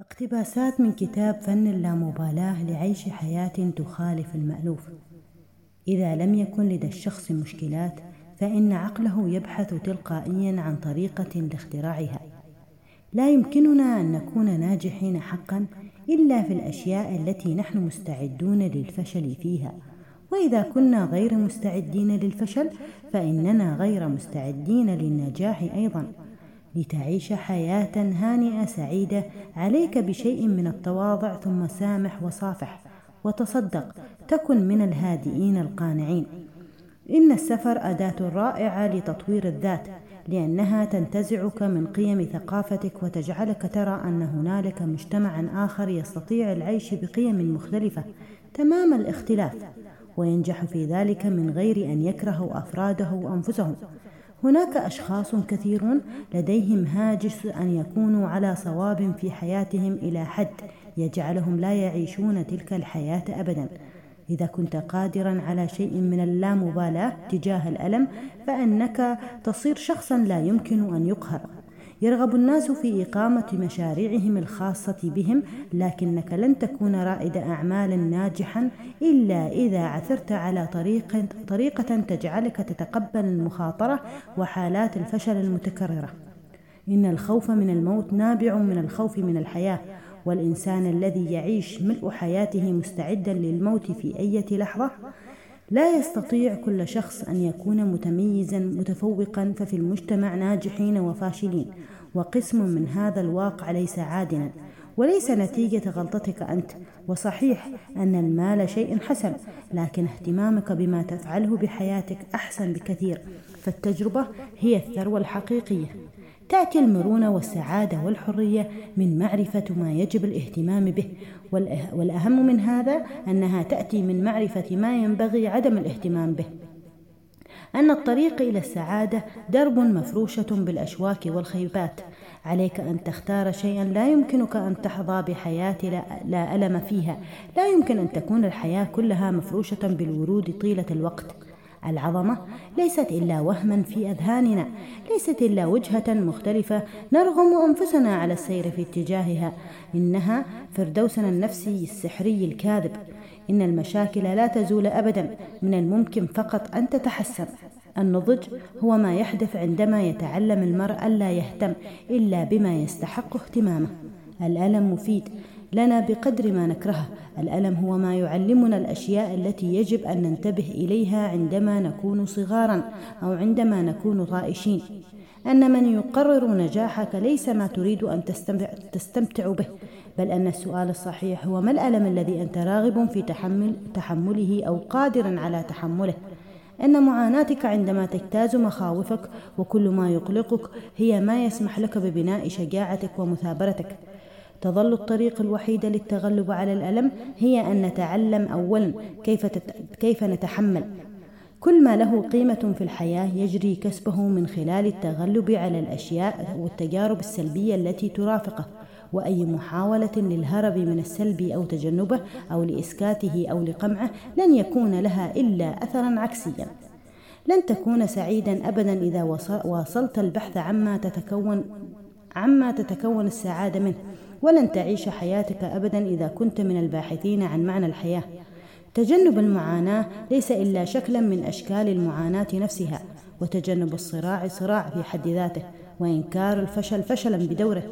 اقتباسات من كتاب فن اللامبالاة لعيش حياة تخالف المألوف. إذا لم يكن لدى الشخص مشكلات فإن عقله يبحث تلقائيا عن طريقة لاختراعها. لا يمكننا أن نكون ناجحين حقا إلا في الأشياء التي نحن مستعدون للفشل فيها. وإذا كنا غير مستعدين للفشل فإننا غير مستعدين للنجاح أيضا. لتعيش حياة هانئة سعيدة عليك بشيء من التواضع ثم سامح وصافح وتصدق تكن من الهادئين القانعين. إن السفر أداة رائعة لتطوير الذات لأنها تنتزعك من قيم ثقافتك وتجعلك ترى أن هنالك مجتمعا آخر يستطيع العيش بقيم مختلفة تمام الاختلاف وينجح في ذلك من غير أن يكرهوا أفراده أنفسهم. هناك أشخاص كثيرون لديهم هاجس أن يكونوا على صواب في حياتهم إلى حد يجعلهم لا يعيشون تلك الحياة أبدا. إذا كنت قادرا على شيء من اللامبالاة تجاه الألم فإنك تصير شخصا لا يمكن أن يقهر. يرغب الناس في إقامة مشاريعهم الخاصة بهم لكنك لن تكون رائد أعمال ناجحا إلا إذا عثرت على طريقة, طريقة تجعلك تتقبل المخاطرة وحالات الفشل المتكررة. إن الخوف من الموت نابع من الخوف من الحياة والإنسان الذي يعيش ملء حياته مستعدا للموت في أي لحظة لا يستطيع كل شخص أن يكون متميزا متفوقا ففي المجتمع ناجحين وفاشلين. وقسم من هذا الواقع ليس عادلا وليس نتيجة غلطتك أنت. وصحيح أن المال شيء حسن لكن اهتمامك بما تفعله بحياتك أحسن بكثير. فالتجربة هي الثروة الحقيقية. تأتي المرونة والسعادة والحرية من معرفة ما يجب الاهتمام به. والأهم من هذا أنها تأتي من معرفة ما ينبغي عدم الاهتمام به. أن الطريق إلى السعادة درب مفروشة بالأشواك والخيبات. عليك أن تختار شيئا لا يمكنك أن تحظى بحياة لا, ألم فيها. لا يمكن أن تكون الحياة كلها مفروشة بالورود طيلة الوقت. العظمة ليست إلا وهما في أذهاننا ليست إلا وجهة مختلفة نرغم أنفسنا على السير في اتجاهها إنها فردوسنا النفسي السحري الكاذب. إن المشاكل لا تزول أبدا من الممكن فقط أن تتحسن. النضج هو ما يحدث عندما يتعلم المرء ألا يهتم إلا بما يستحق اهتمامه. الألم مفيد لنا بقدر ما نكرهه. الألم هو ما يعلمنا الأشياء التي يجب أن ننتبه إليها عندما نكون صغارا أو عندما نكون طائشين أن من يقرر نجاحك ليس ما تريد أن تستمتع به بل أن السؤال الصحيح هو ما الألم الذي أنت راغب في تحمل تحمله أو قادر على تحمله؟ أن معاناتك عندما تجتاز مخاوفك وكل ما يقلقك هي ما يسمح لك ببناء شجاعتك ومثابرتك. تظل الطريق الوحيدة للتغلب على الألم هي أن نتعلم أولا كيف, تت... كيف نتحمل. كل ما له قيمة في الحياة يجري كسبه من خلال التغلب على الأشياء والتجارب السلبية التي ترافقه وأي محاولة للهرب من السلب أو تجنبه أو لإسكاته أو لقمعه لن يكون لها إلا أثرا عكسيا. لن تكون سعيدا أبدا إذا واصلت البحث عما تتكون عما تتكون السعادة منه. ولن تعيش حياتك أبدا إذا كنت من الباحثين عن معنى الحياة. تجنب المعاناة ليس إلا شكلا من أشكال المعاناة نفسها وتجنب الصراع صراع في حد ذاته وإنكار الفشل فشلا بدوره.